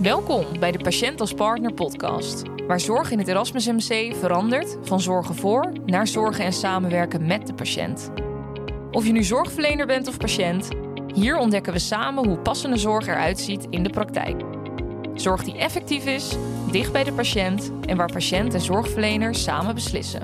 Welkom bij de Patiënt als Partner podcast, waar zorg in het Erasmus MC verandert van zorgen voor naar zorgen en samenwerken met de patiënt. Of je nu zorgverlener bent of patiënt, hier ontdekken we samen hoe passende zorg eruit ziet in de praktijk. Zorg die effectief is, dicht bij de patiënt en waar patiënt en zorgverlener samen beslissen.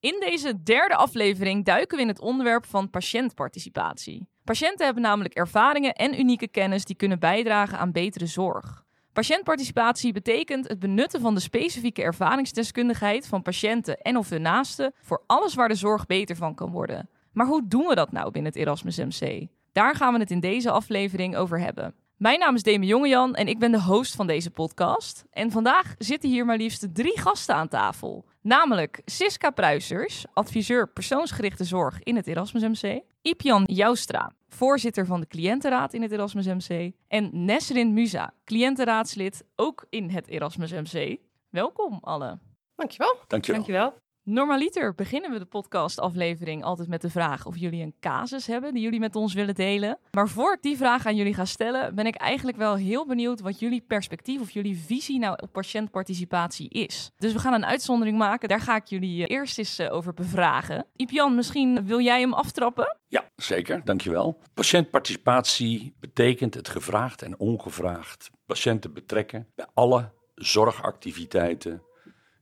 In deze derde aflevering duiken we in het onderwerp van patiëntparticipatie. Patiënten hebben namelijk ervaringen en unieke kennis die kunnen bijdragen aan betere zorg. Patiëntparticipatie betekent het benutten van de specifieke ervaringsdeskundigheid van patiënten en of hun naasten voor alles waar de zorg beter van kan worden. Maar hoe doen we dat nou binnen het Erasmus MC? Daar gaan we het in deze aflevering over hebben. Mijn naam is Demi Jongejan en ik ben de host van deze podcast. En vandaag zitten hier maar liefst drie gasten aan tafel. Namelijk Siska Pruisers, adviseur persoonsgerichte zorg in het Erasmus MC. Ipjan Joustra, voorzitter van de cliëntenraad in het Erasmus MC. En Nesrin Musa, cliëntenraadslid ook in het Erasmus MC. Welkom alle. Dankjewel. Dankjewel. Dankjewel. Normaliter beginnen we de podcastaflevering altijd met de vraag of jullie een casus hebben die jullie met ons willen delen. Maar voor ik die vraag aan jullie ga stellen, ben ik eigenlijk wel heel benieuwd wat jullie perspectief of jullie visie nou op patiëntparticipatie is. Dus we gaan een uitzondering maken. Daar ga ik jullie eh, eerst eens eh, over bevragen. Ipjan, misschien wil jij hem aftrappen? Ja, zeker. Dankjewel. Patiëntparticipatie betekent het gevraagd en ongevraagd patiënten betrekken bij alle zorgactiviteiten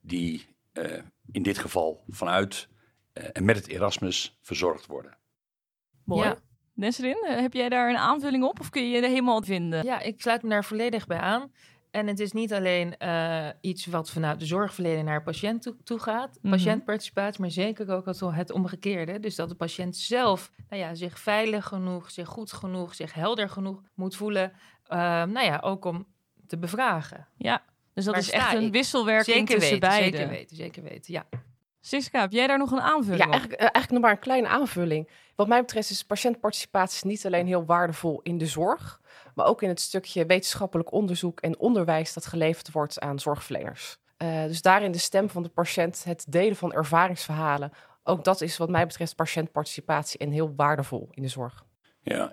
die uh, in dit geval vanuit uh, en met het Erasmus verzorgd worden. Mooi. Ja. Nesrin, heb jij daar een aanvulling op of kun je er helemaal vinden? Ja, ik sluit me daar volledig bij aan. En het is niet alleen uh, iets wat vanuit de zorgverlening naar de patiënt toe, toe gaat, mm -hmm. patiëntparticipatie, maar zeker ook het omgekeerde. Dus dat de patiënt zelf nou ja, zich veilig genoeg, zich goed genoeg, zich helder genoeg moet voelen. Uh, nou ja, ook om te bevragen. Ja, dus dat is echt een wisselwerking zeker tussen weten, beiden. Zeker weten, zeker weten, ja. Siska, heb jij daar nog een aanvulling ja, op? Eigenlijk, uh, eigenlijk nog maar een kleine aanvulling. Wat mij betreft is patiëntparticipatie niet alleen heel waardevol in de zorg, maar ook in het stukje wetenschappelijk onderzoek en onderwijs dat geleverd wordt aan zorgverleners. Uh, dus daarin de stem van de patiënt, het delen van ervaringsverhalen, ook dat is wat mij betreft patiëntparticipatie en heel waardevol in de zorg. Ja,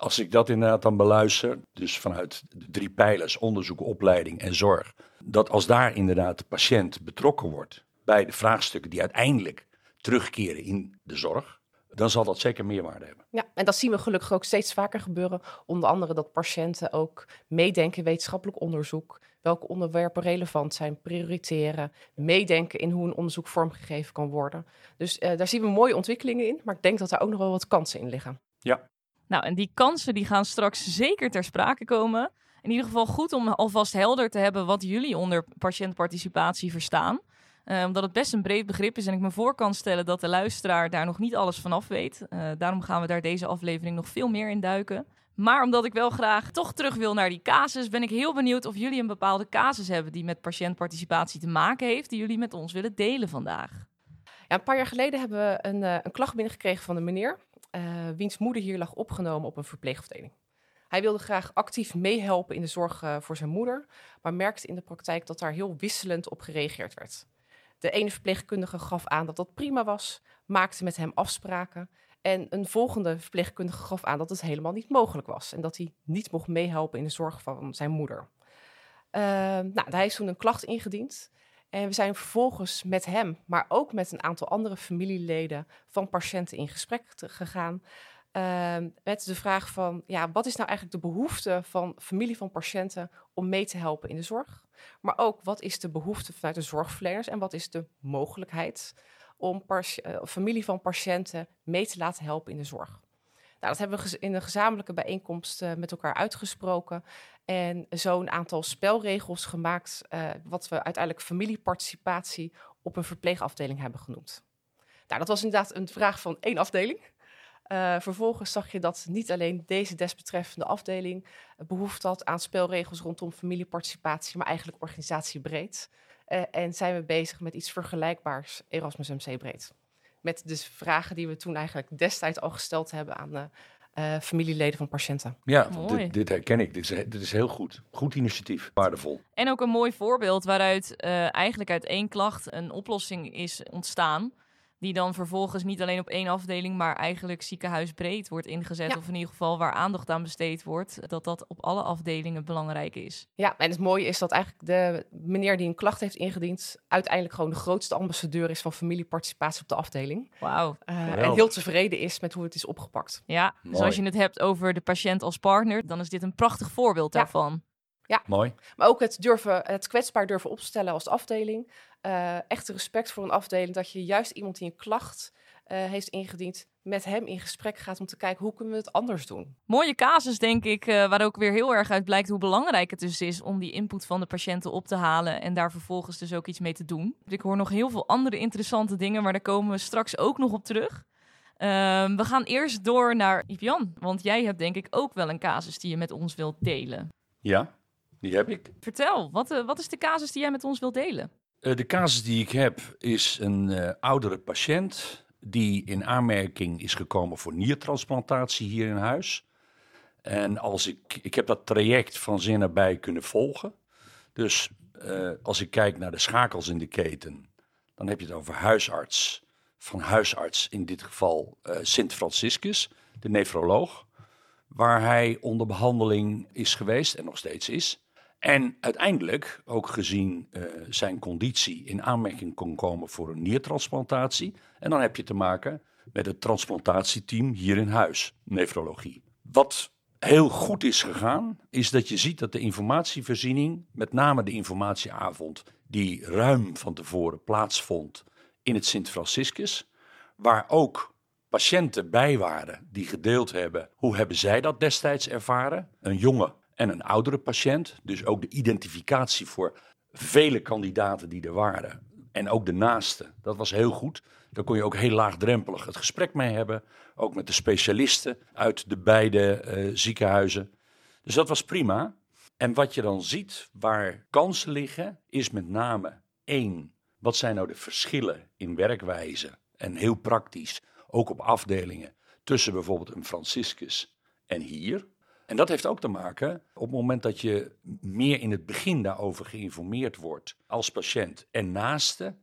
als ik dat inderdaad dan beluister, dus vanuit de drie pijlers, onderzoek, opleiding en zorg, dat als daar inderdaad de patiënt betrokken wordt bij de vraagstukken die uiteindelijk terugkeren in de zorg, dan zal dat zeker meerwaarde hebben. Ja, en dat zien we gelukkig ook steeds vaker gebeuren. Onder andere dat patiënten ook meedenken in wetenschappelijk onderzoek, welke onderwerpen relevant zijn, prioriteren, meedenken in hoe een onderzoek vormgegeven kan worden. Dus uh, daar zien we mooie ontwikkelingen in, maar ik denk dat daar ook nog wel wat kansen in liggen. Ja. Nou, en die kansen die gaan straks zeker ter sprake komen. In ieder geval goed om alvast helder te hebben wat jullie onder patiëntparticipatie verstaan. Uh, omdat het best een breed begrip is en ik me voor kan stellen dat de luisteraar daar nog niet alles vanaf weet. Uh, daarom gaan we daar deze aflevering nog veel meer in duiken. Maar omdat ik wel graag toch terug wil naar die casus, ben ik heel benieuwd of jullie een bepaalde casus hebben die met patiëntparticipatie te maken heeft, die jullie met ons willen delen vandaag. Ja, een paar jaar geleden hebben we een, uh, een klacht binnengekregen van een meneer, uh, wiens moeder hier lag opgenomen op een verpleegafdeling. Hij wilde graag actief meehelpen in de zorg uh, voor zijn moeder, maar merkte in de praktijk dat daar heel wisselend op gereageerd werd. De ene verpleegkundige gaf aan dat dat prima was, maakte met hem afspraken. En een volgende verpleegkundige gaf aan dat het helemaal niet mogelijk was. En dat hij niet mocht meehelpen in de zorg van zijn moeder. Uh, nou, hij heeft toen een klacht ingediend. En we zijn vervolgens met hem, maar ook met een aantal andere familieleden van patiënten in gesprek gegaan. Uh, met de vraag van, ja, wat is nou eigenlijk de behoefte van familie van patiënten om mee te helpen in de zorg? Maar ook, wat is de behoefte vanuit de zorgverleners en wat is de mogelijkheid om uh, familie van patiënten mee te laten helpen in de zorg? Nou, dat hebben we in een gezamenlijke bijeenkomst uh, met elkaar uitgesproken en zo een aantal spelregels gemaakt, uh, wat we uiteindelijk familieparticipatie op een verpleegafdeling hebben genoemd. Nou, dat was inderdaad een vraag van één afdeling. Uh, vervolgens zag je dat niet alleen deze desbetreffende afdeling behoefte had aan spelregels rondom familieparticipatie, maar eigenlijk organisatiebreed. En zijn we bezig met iets vergelijkbaars Erasmus MC breed. Met de vragen die we toen eigenlijk destijds al gesteld hebben aan de uh, familieleden van patiënten. Ja, dit, dit, herken ik. Dit is, dit is heel goed. Goed initiatief, waardevol. En ook een mooi voorbeeld waaruit eigenlijk uit één klacht een oplossing is ontstaan Die dan vervolgens niet alleen op één afdeling, maar eigenlijk ziekenhuisbreed wordt ingezet. Ja. Of in ieder geval waar aandacht aan besteed wordt. Dat dat op alle afdelingen belangrijk is. Ja, en het mooie is dat eigenlijk de meneer die een klacht heeft ingediend... uiteindelijk gewoon de grootste ambassadeur is van familieparticipatie op de afdeling. Wauw. Eh, en heel tevreden is met hoe het is opgepakt. Ja, Mooi. zoals je het hebt over de patiënt als partner, dan is dit een prachtig voorbeeld Ja. daarvan. Mooi. Maar ook het, durven, het kwetsbaar durven opstellen als afdeling. Eh echt respect voor een afdeling. Dat je juist iemand die een klacht eh, heeft ingediend... met hem in gesprek gaat om te kijken hoe kunnen we het anders doen. Mooie casus, denk ik, eh, waar ook weer heel erg uit blijkt hoe belangrijk het dus is om die input van de patiënten op te halen en daar vervolgens dus ook iets mee te doen. Ik hoor nog heel veel andere interessante dingen, maar daar komen we straks ook nog op terug. Ehm, we gaan eerst door naar Ipian, want jij hebt denk ik ook wel een casus die je met ons wilt delen. Ja, die heb ik. Vertel, wat, eh, wat is de casus die jij met ons wilt delen? Eh, de casus die ik heb is een eh, oudere patiënt die in aanmerking is gekomen voor niertransplantatie hier in huis. En als ik, ik heb dat traject van zin nabij kunnen volgen. Dus als ik kijk naar de schakels in de keten, dan heb je het over huisarts. Van huisarts, in dit geval Sint Franciscus, de nefroloog. Waar hij onder behandeling is geweest en nog steeds is. En uiteindelijk, ook gezien eh, zijn conditie, in aanmerking kon komen voor een niertransplantatie. En dan heb je te maken met het transplantatieteam hier in huis, nefrologie. Wat heel goed is gegaan, is dat je ziet dat de informatievoorziening, met name de informatieavond, die ruim van tevoren plaatsvond in het Sint Franciscus, waar ook patiënten bij waren die gedeeld hebben hoe hebben zij dat destijds ervaren. Een jonge en een oudere patiënt, dus ook de identificatie voor vele kandidaten die er waren. En ook de naaste, dat was heel goed. Daar kon je ook heel laagdrempelig het gesprek mee hebben. Ook met de specialisten uit de beide eh, ziekenhuizen. Dus dat was prima. En wat je dan ziet waar kansen liggen, is met name één, wat zijn nou de verschillen in werkwijze? En heel praktisch, ook op afdelingen, tussen bijvoorbeeld een Franciscus en hier. En dat heeft ook te maken op het moment dat je meer in het begin daarover geïnformeerd wordt als patiënt en naaste,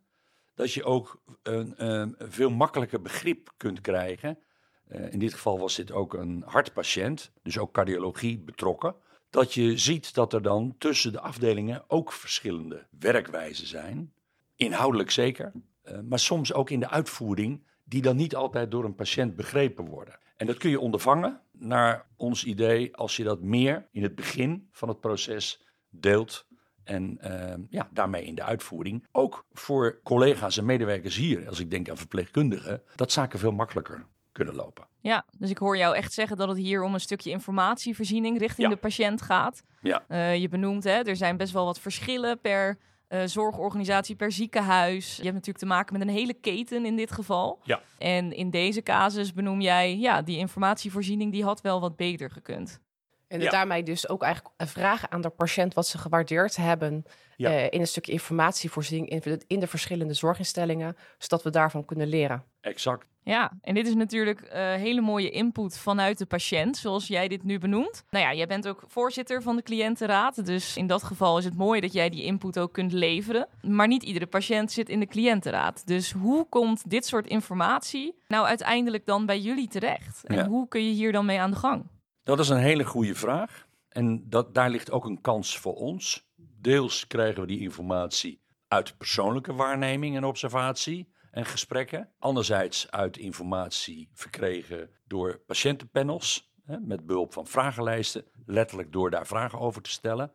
dat je ook een, veel makkelijker begrip kunt krijgen. Eh, in dit geval was dit ook een hartpatiënt, dus ook cardiologie betrokken. Dat je ziet dat er dan tussen de afdelingen ook verschillende werkwijzen zijn. Inhoudelijk zeker, eh, maar soms ook in de uitvoering, die dan niet altijd door een patiënt begrepen worden. En dat kun je ondervangen, naar ons idee, als je dat meer in het begin van het proces deelt. En eh, ja, daarmee in de uitvoering. Ook voor collega's en medewerkers hier, als ik denk aan verpleegkundigen, dat zaken veel makkelijker kunnen lopen. Ja, dus ik hoor jou echt zeggen dat het hier om een stukje informatievoorziening richting Ja. de patiënt gaat. Ja. Eh, je benoemt, hè, er zijn best wel wat verschillen per eh, zorgorganisatie, per ziekenhuis. Je hebt natuurlijk te maken met een hele keten in dit geval. Ja. En in deze casus benoem jij, ja, die informatievoorziening die had wel wat beter gekund. En Ja. daarmee dus ook eigenlijk vragen aan de patiënt wat ze gewaardeerd hebben Ja. eh, in een stukje informatievoorziening in, de- in de verschillende zorginstellingen, zodat we daarvan kunnen leren. Exact. Ja, en dit is natuurlijk eh, hele mooie input vanuit de patiënt, zoals jij dit nu benoemt. Nou ja, jij bent ook voorzitter van de cliëntenraad, dus in dat geval is het mooi dat jij die input ook kunt leveren. Maar niet iedere patiënt zit in de cliëntenraad. Dus hoe komt dit soort informatie nou uiteindelijk dan bij jullie terecht? En Ja. hoe kun je hier dan mee aan de gang? Dat is een hele goede vraag. En dat, daar ligt ook een kans voor ons. Deels krijgen we die informatie uit persoonlijke waarneming en observatie en gesprekken. Anderzijds uit informatie verkregen door patiëntenpanels. Hè, met behulp van vragenlijsten, letterlijk door daar vragen over te stellen.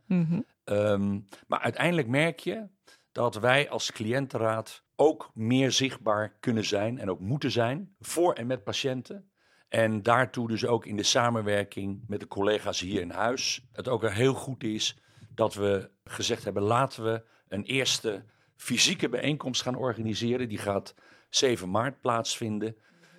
Ehm, maar uiteindelijk merk je dat wij als cliëntenraad ook meer zichtbaar kunnen zijn en ook moeten zijn voor en met patiënten. En daartoe dus ook in de samenwerking met de collega's hier in huis. Het ook heel goed is dat we gezegd hebben: laten we een eerste fysieke bijeenkomst gaan organiseren. Die gaat 7 maart plaatsvinden.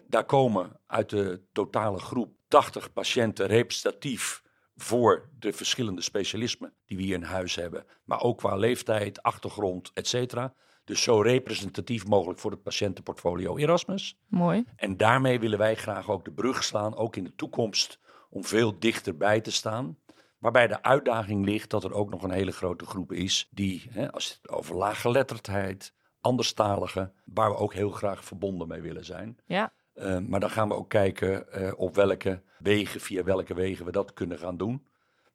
Daar komen uit de totale groep 80 patiënten representatief voor de verschillende specialismen die we hier in huis hebben. Maar ook qua leeftijd, achtergrond, et. Dus zo representatief mogelijk voor het patiëntenportfolio Erasmus. Mooi. En daarmee willen wij graag ook de brug slaan, ook in de toekomst, om veel dichterbij te staan. Waarbij de uitdaging ligt dat er ook nog een hele grote groep is die, hè, als het over laaggeletterdheid, anderstaligen, waar we ook heel graag verbonden mee willen zijn. Ja. Eh, maar dan gaan we ook kijken eh, op welke wegen, via welke wegen we dat kunnen gaan doen.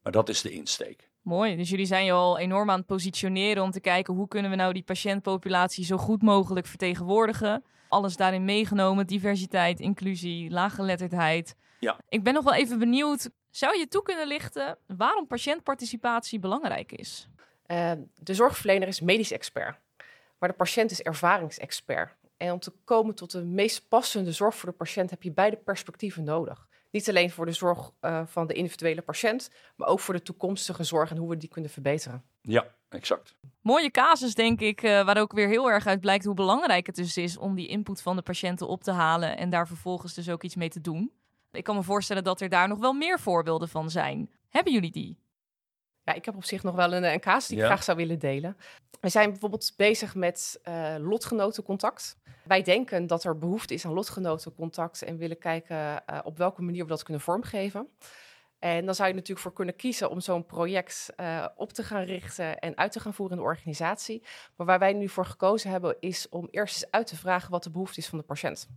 Maar dat is de insteek. Mooi. Dus jullie zijn je al enorm aan het positioneren om te kijken hoe kunnen we nou die patiëntpopulatie zo goed mogelijk vertegenwoordigen. Alles daarin meegenomen, diversiteit, inclusie, laaggeletterdheid. Ja. Ik ben nog wel even benieuwd, zou je toe kunnen lichten waarom patiëntparticipatie belangrijk is? Uh, de zorgverlener is medisch expert, maar de patiënt is ervaringsexpert. En om te komen tot de meest passende zorg voor de patiënt heb je beide perspectieven nodig. Niet alleen voor de zorg uh, van de individuele patiënt, maar ook voor de toekomstige zorg en hoe we die kunnen verbeteren. Ja, exact. Mooie casus, denk ik, uh, waar ook weer heel erg uit blijkt hoe belangrijk het dus is om die input van de patiënten op te halen en daar vervolgens dus ook iets mee te doen. Ik kan me voorstellen dat er daar nog wel meer voorbeelden van zijn. Hebben jullie die? Ja, ik heb op zich nog wel een, een casus die Ja. ik graag zou willen delen. We zijn bijvoorbeeld bezig met eh lotgenotencontact. Wij denken dat er behoefte is aan lotgenotencontact en willen kijken eh, op welke manier we dat kunnen vormgeven. En dan zou je natuurlijk voor kunnen kiezen om zo'n project eh, op te gaan richten en uit te gaan voeren in de organisatie. Maar waar wij nu voor gekozen hebben, is om eerst eens uit te vragen wat de behoefte is van de patiënt.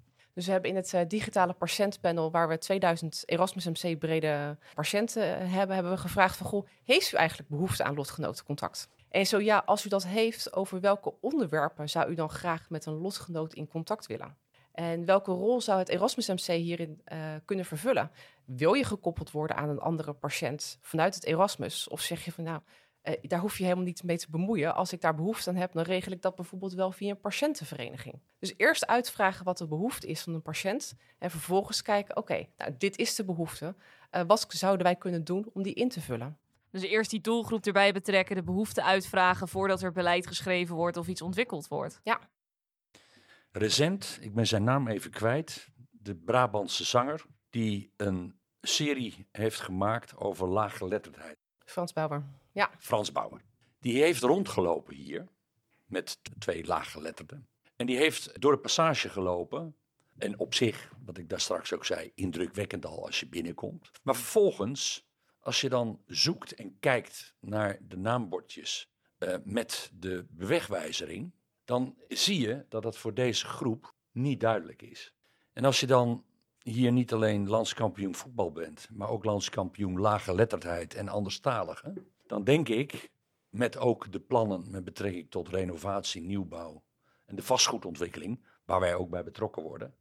Dus we hebben in het eh, digitale patiëntpanel, waar we 2000 Erasmus MC brede patiënten eh, hebben, hebben we gevraagd van, goh, heeft u eigenlijk behoefte aan lotgenotencontact? En zo ja, als u dat heeft, over welke onderwerpen zou u dan graag met een lotgenoot in contact willen? En welke rol zou het Erasmus MC hierin eh, kunnen vervullen? Wil je gekoppeld worden aan een andere patiënt vanuit het Erasmus? Of zeg je van nou, eh, daar hoef je helemaal niet mee te bemoeien. Als ik daar behoefte aan heb, dan regel ik dat bijvoorbeeld wel via een patiëntenvereniging. Dus eerst uitvragen wat de behoefte is van een patiënt. En vervolgens kijken, oké, nou, dit is de behoefte. Eh, wat zouden wij kunnen doen om die in te vullen? Dus eerst die doelgroep erbij betrekken, de behoefte uitvragen voordat er beleid geschreven wordt of iets ontwikkeld wordt. Recent, ik ben zijn naam even kwijt, de Brabantse zanger, die een serie heeft gemaakt over laaggeletterdheid. Frans Bauer. Frans Bauer. Die heeft rondgelopen hier met twee laaggeletterden. En die heeft door de passage gelopen. En op zich, wat ik daar straks ook zei, indrukwekkend al als je binnenkomt. Maar vervolgens, als je dan zoekt en kijkt naar de naambordjes eh, met de bewegwijzering, dan zie je dat het voor deze groep niet duidelijk is. En als je dan hier niet alleen landskampioen voetbal bent, maar ook landskampioen laaggeletterdheid en anderstaligen, dan denk ik, met ook de plannen met betrekking tot renovatie, nieuwbouw en de vastgoedontwikkeling, waar wij ook bij betrokken worden,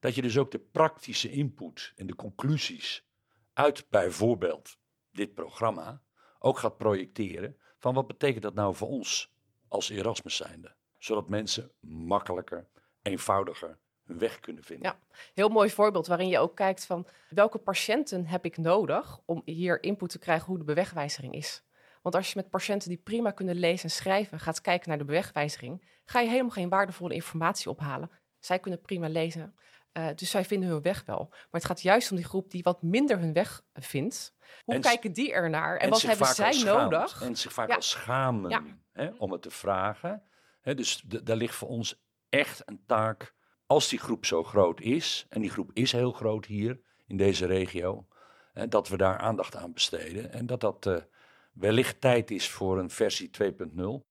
dat je dus ook de praktische input en de conclusies uit bijvoorbeeld dit programma ook gaat projecteren van wat betekent dat nou voor ons als Erasmus zijnde, zodat mensen makkelijker, eenvoudiger hun weg kunnen vinden. Ja. Heel mooi voorbeeld waarin je ook kijkt van welke patiënten heb ik nodig om hier input te krijgen hoe de bewegwijzering is. Want als je met patiënten die prima kunnen lezen en schrijven gaat kijken naar de bewegwijzering, ga je helemaal geen waardevolle informatie ophalen. Zij kunnen prima lezen, eh, dus zij vinden hun weg wel. Maar het gaat juist om die groep die wat minder hun weg vindt. Hoe En kijken die ernaar en, wat zich hebben zij nodig? En zich vaak Ja. al schamen Ja. hè, om het te vragen. Hè, dus daar ligt voor ons echt een taak, als die groep zo groot is, en die groep is heel groot hier in deze regio, hè, dat we daar aandacht aan besteden. En dat dat eh, wellicht tijd is voor een versie 2.0.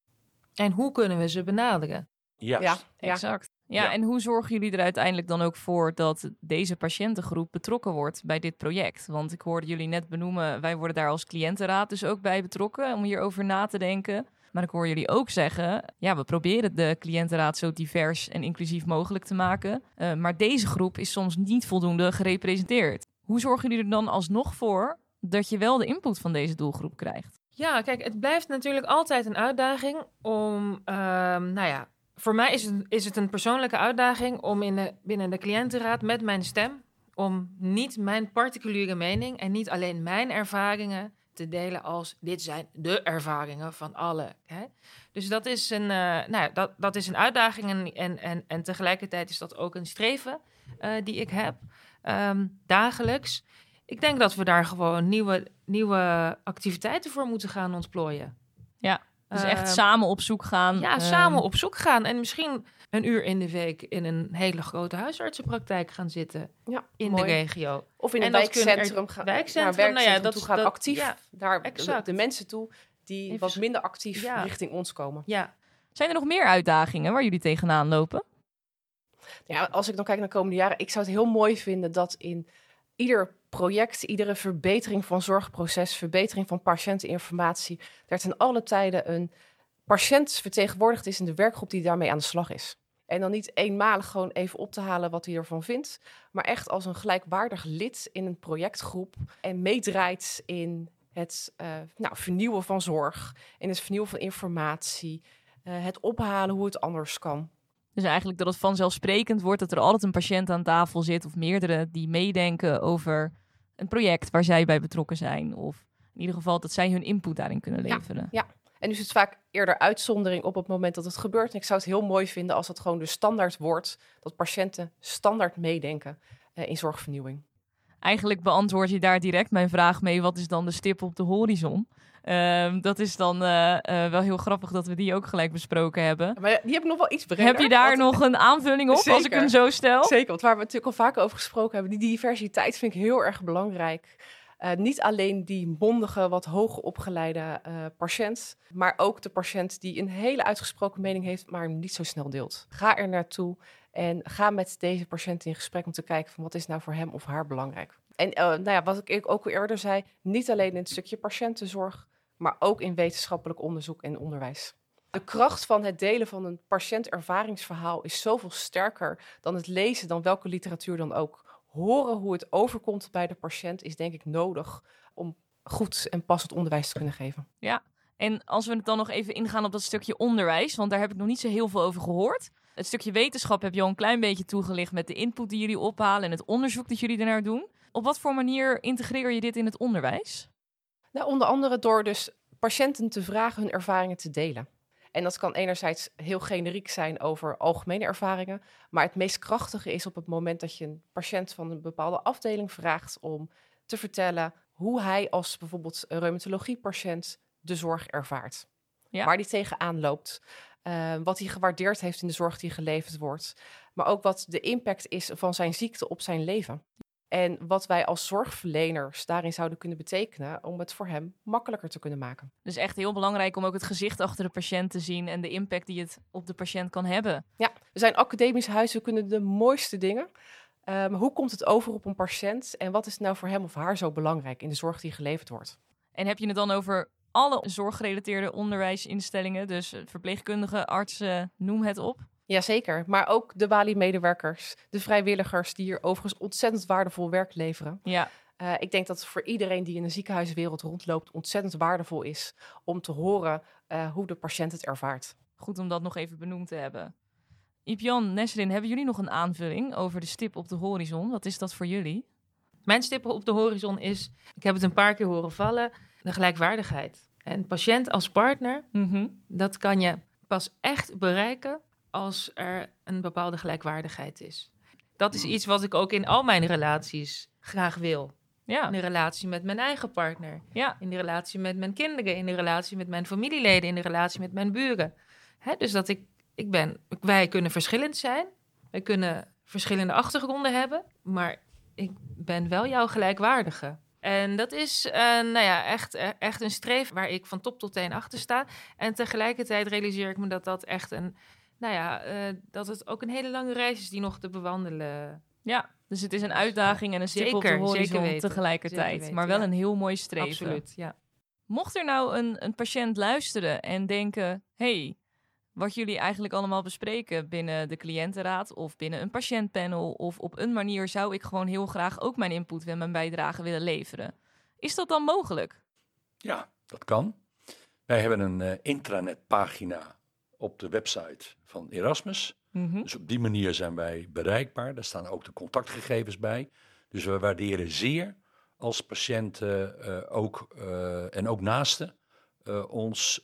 En hoe kunnen we ze benaderen? Juist. Ja. Exact. Ja, Ja. en hoe zorgen jullie er uiteindelijk dan ook voor dat deze patiëntengroep betrokken wordt bij dit project? Want ik hoorde jullie net benoemen, wij worden daar als cliëntenraad dus ook bij betrokken om hierover na te denken. Maar ik hoor jullie ook zeggen, ja, we proberen de cliëntenraad zo divers en inclusief mogelijk te maken. Eh, maar deze groep is soms niet voldoende gerepresenteerd. Hoe zorgen jullie er dan alsnog voor dat je wel de input van deze doelgroep krijgt? Ja, kijk, het blijft natuurlijk altijd een uitdaging om, ehm, nou ja, voor mij is het, is het een persoonlijke uitdaging om in de, binnen de cliëntenraad met mijn stem, om niet mijn particuliere mening en niet alleen mijn ervaringen te delen als dit zijn de ervaringen van alle. Hè? Dus dat is een, eh, nou dat, dat is een uitdaging en, en, en, en tegelijkertijd is dat ook een streven eh, die ik heb ehm, dagelijks. Ik denk dat we daar gewoon nieuwe, nieuwe activiteiten voor moeten gaan ontplooien. Ja, Dus echt Ehm, samen op zoek gaan. Ja, ehm, samen op zoek gaan. En misschien een uur in de week in een hele grote huisartsenpraktijk gaan zitten. Ja, In mooi. de regio. Of in En een wijkcentrum gaan. wijkcentrum, naar nou ja, werkcentrum dat- toe gaan, dat- actief ja, de, exact. de mensen toe die Even wat minder actief Ja. richting ons komen. Ja, Zijn er nog meer uitdagingen waar jullie tegenaan lopen? Ja, als ik dan kijk naar de komende jaren, ik zou het heel mooi vinden dat in ieder project, iedere verbetering van zorgproces, verbetering van patiënteninformatie, er ten alle tijden een patiënt vertegenwoordigd is in de werkgroep die daarmee aan de slag is. En dan niet eenmalig gewoon even op te halen wat hij ervan vindt, maar echt als een gelijkwaardig lid in een projectgroep en meedraait in het uh, nou, vernieuwen van zorg, in het vernieuwen van informatie, uh, het ophalen hoe het anders kan. Dus eigenlijk dat het vanzelfsprekend wordt dat er altijd een patiënt aan tafel zit of meerdere die meedenken over een project waar zij bij betrokken zijn. Of in ieder geval dat zij hun input daarin kunnen leveren. Ja, ja. en dus het vaak eerder uitzondering op het moment dat het gebeurt. En ik zou het heel mooi vinden als dat gewoon de standaard wordt, dat patiënten standaard meedenken uh, in zorgvernieuwing. Eigenlijk beantwoord je daar direct mijn vraag mee: wat is dan de stip op de horizon? Um, dat is dan uh, uh, wel heel grappig dat we die ook gelijk besproken hebben. Maar die heb ik nog wel iets breder. Heb je daar nog een aanvulling op, Zeker. als ik hem zo stel? Zeker, want waar we natuurlijk al vaak over gesproken hebben, die diversiteit vind ik heel erg belangrijk. Uh, niet alleen die mondige, wat hoger opgeleide patiënt, maar ook de patiënt die een hele uitgesproken mening heeft, maar hem niet zo snel deelt. Ga er naartoe en ga met deze patiënt in gesprek om te kijken van wat is nou voor hem of haar belangrijk. En nou ja, wat ik ook al eerder zei, niet alleen in het stukje patiëntenzorg, maar ook in wetenschappelijk onderzoek en onderwijs. De kracht van het delen van een patiëntervaringsverhaal is zoveel sterker dan het lezen, dan welke literatuur dan ook. Horen hoe het overkomt bij de patiënt is denk ik nodig om goed en passend onderwijs te kunnen geven. Ja, en als we het dan nog even ingaan op dat stukje onderwijs, want daar heb ik nog niet zo heel veel over gehoord. Het stukje wetenschap heb je al een klein beetje toegelicht met de input die jullie ophalen en het onderzoek dat jullie ernaar doen. Op wat voor manier integreer je dit in het onderwijs? Nou, onder andere door dus patiënten te vragen hun ervaringen te delen. En dat kan enerzijds heel generiek zijn over algemene ervaringen, maar het meest krachtige is op het moment dat je een patiënt van een bepaalde afdeling vraagt om te vertellen hoe hij als bijvoorbeeld een reumatologie-patiënt de zorg ervaart. Ja. Waar hij tegenaan loopt, uh, wat hij gewaardeerd heeft in de zorg die geleverd wordt, maar ook wat de impact is van zijn ziekte op zijn leven. En wat wij als zorgverleners daarin zouden kunnen betekenen om het voor hem makkelijker te kunnen maken. Dus echt heel belangrijk om ook het gezicht achter de patiënt te zien en de impact die het op de patiënt kan hebben. Ja, we zijn academisch huis, we kunnen de mooiste dingen. Um, hoe komt het over op een patiënt en wat is nou voor hem of haar zo belangrijk in de zorg die geleverd wordt? En heb je het dan over alle zorggerelateerde onderwijsinstellingen, dus verpleegkundigen, artsen, noem het op? Jazeker, maar ook de Bali-medewerkers, de vrijwilligers die hier overigens ontzettend waardevol werk leveren. Ja. Uh, ik denk dat het voor iedereen die in de ziekenhuiswereld rondloopt ontzettend waardevol is om te horen uh, hoe de patiënt het ervaart. Goed om dat nog even benoemd te hebben. Ipjan, Nesrin, hebben jullie nog een aanvulling over de stip op de horizon? Wat is dat voor jullie? Mijn stip op de horizon is, ik heb het een paar keer horen vallen, de gelijkwaardigheid. En patiënt als partner, mm -hmm. dat kan je pas echt bereiken als er een bepaalde gelijkwaardigheid is. Dat is iets wat ik ook in al mijn relaties graag wil. Ja. In de relatie met mijn eigen partner. Ja. In de relatie met mijn kinderen. In de relatie met mijn familieleden. In de relatie met mijn buren. Hè, dus dat ik, ik ben, wij kunnen verschillend zijn. Wij kunnen verschillende achtergronden hebben. Maar ik ben wel jouw gelijkwaardige. En dat is uh, nou ja, echt, echt een streef waar ik van top tot teen achter sta. En tegelijkertijd realiseer ik me dat dat echt een nou ja, uh, dat het ook een hele lange reis is die nog te bewandelen. Ja, dus het is een uitdaging en een stip op de horizon weten, tegelijkertijd. weten, maar wel ja. een heel mooi streven. Absoluut, ja. Mocht er nou een, een patiënt luisteren en denken... hey, wat jullie eigenlijk allemaal bespreken binnen de cliëntenraad... of binnen een patiëntpanel of op een manier... zou ik gewoon heel graag ook mijn input en mijn bijdrage willen leveren. Is dat dan mogelijk? Ja, dat kan. Wij hebben een uh, intranetpagina op de website van Erasmus. Mm -hmm. Dus op die manier zijn wij bereikbaar. Daar staan ook de contactgegevens bij. Dus we waarderen zeer als patiënten uh, ook, uh, en ook naasten uh, ons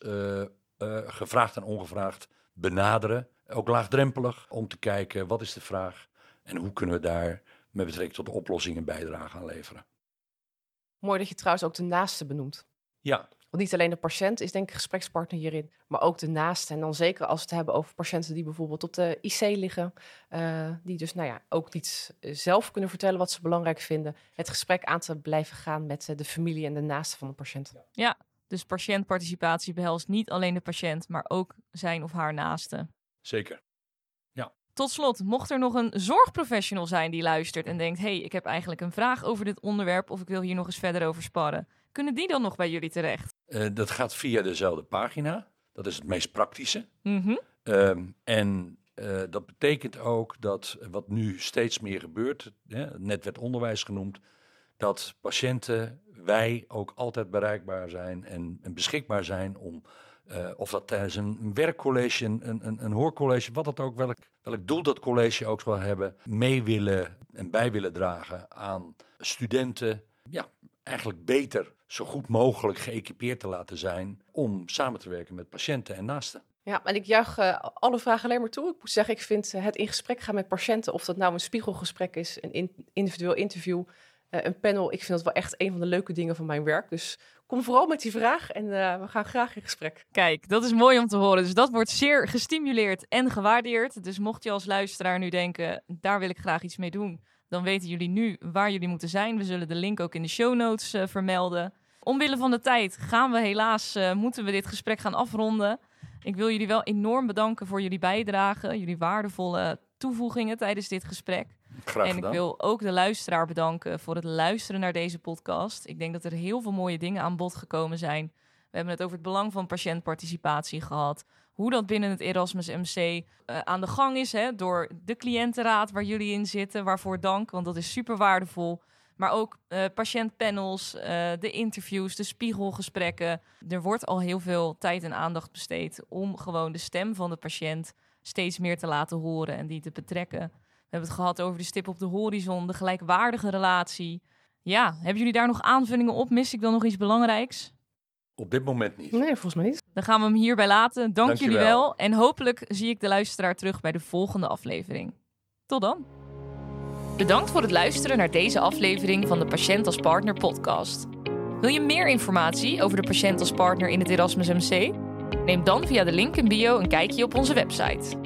gevraagd en ongevraagd benaderen. Ook laagdrempelig om te kijken wat is de vraag en hoe kunnen we daar met betrekking tot de oplossingen bijdrage aan leveren. Mooi dat je trouwens ook de naaste benoemt. Ja, want niet alleen de patiënt is denk ik gesprekspartner hierin, maar ook de naaste. En dan zeker als we het hebben over patiënten die bijvoorbeeld op de IC liggen, uh, die dus nou ja, ook niet zelf kunnen vertellen wat ze belangrijk vinden. Het gesprek aan te blijven gaan met uh, de familie en de naaste van de patiënt. Ja, Dus patiëntparticipatie behelst niet alleen de patiënt, maar ook zijn of haar naaste. Zeker. Tot slot, mocht er nog een zorgprofessional zijn die luistert en denkt: hey, ik heb eigenlijk een vraag over dit onderwerp of ik wil hier nog eens verder over sparren, kunnen die dan nog bij jullie terecht? Eh, dat gaat via dezelfde pagina. Dat is het meest praktische. Mhm. Ehm, en eh, dat betekent ook dat wat nu steeds meer gebeurt, hè, net werd onderwijs genoemd, dat patiënten, wij ook altijd bereikbaar zijn en, en beschikbaar zijn om, eh, of dat tijdens een werkcollege, een, een, een hoorcollege, wat dat ook, welk, welk doel dat college ook zal hebben, mee willen en bij willen dragen aan studenten, ja, eigenlijk beter, zo goed mogelijk geëquipeerd te laten zijn om samen te werken met patiënten en naasten. Ja, en ik juich eh, alle vragen alleen maar toe. Ik moet zeggen, ik vind eh, het in gesprek gaan met patiënten, of dat nou een spiegelgesprek is, een in- individueel interview, eh, een panel, ik vind dat wel echt een van de leuke dingen van mijn werk. Dus kom vooral met die vraag en eh, we gaan graag in gesprek. Kijk, dat is mooi om te horen. Dus dat wordt zeer gestimuleerd en gewaardeerd. Dus mocht je als luisteraar nu denken, daar wil ik graag iets mee doen, dan weten jullie nu waar jullie moeten zijn. We zullen de link ook in de show notes eh, vermelden. Omwille van de tijd gaan we helaas, eh, moeten we dit gesprek gaan afronden. Ik wil jullie wel enorm bedanken voor jullie bijdrage, jullie waardevolle toevoegingen tijdens dit gesprek. Graag en ik wil ook de luisteraar bedanken voor het luisteren naar deze podcast. Ik denk dat er heel veel mooie dingen aan bod gekomen zijn. We hebben het over het belang van patiëntparticipatie gehad. Hoe dat binnen het Erasmus MC eh, aan de gang is hè, door de cliëntenraad waar jullie in zitten. Waarvoor dank, want dat is super waardevol. Maar ook eh, patiëntpanels, eh, de interviews, de spiegelgesprekken. Er wordt al heel veel tijd en aandacht besteed om gewoon de stem van de patiënt steeds meer te laten horen en die te betrekken. We hebben het gehad over de stip op de horizon, de gelijkwaardige relatie. Ja, hebben jullie daar nog aanvullingen op? Mis ik dan nog iets belangrijks? Op dit moment niet. Nee, volgens mij niet. Dan gaan we hem hierbij laten. Dank jullie wel. En hopelijk zie ik de luisteraar terug bij de volgende aflevering. Tot dan. Bedankt voor het luisteren naar deze aflevering van de Patiënt als Partner podcast. Wil je meer informatie over de patiënt als partner in het Erasmus MC? Neem dan via de link in bio een kijkje op onze website.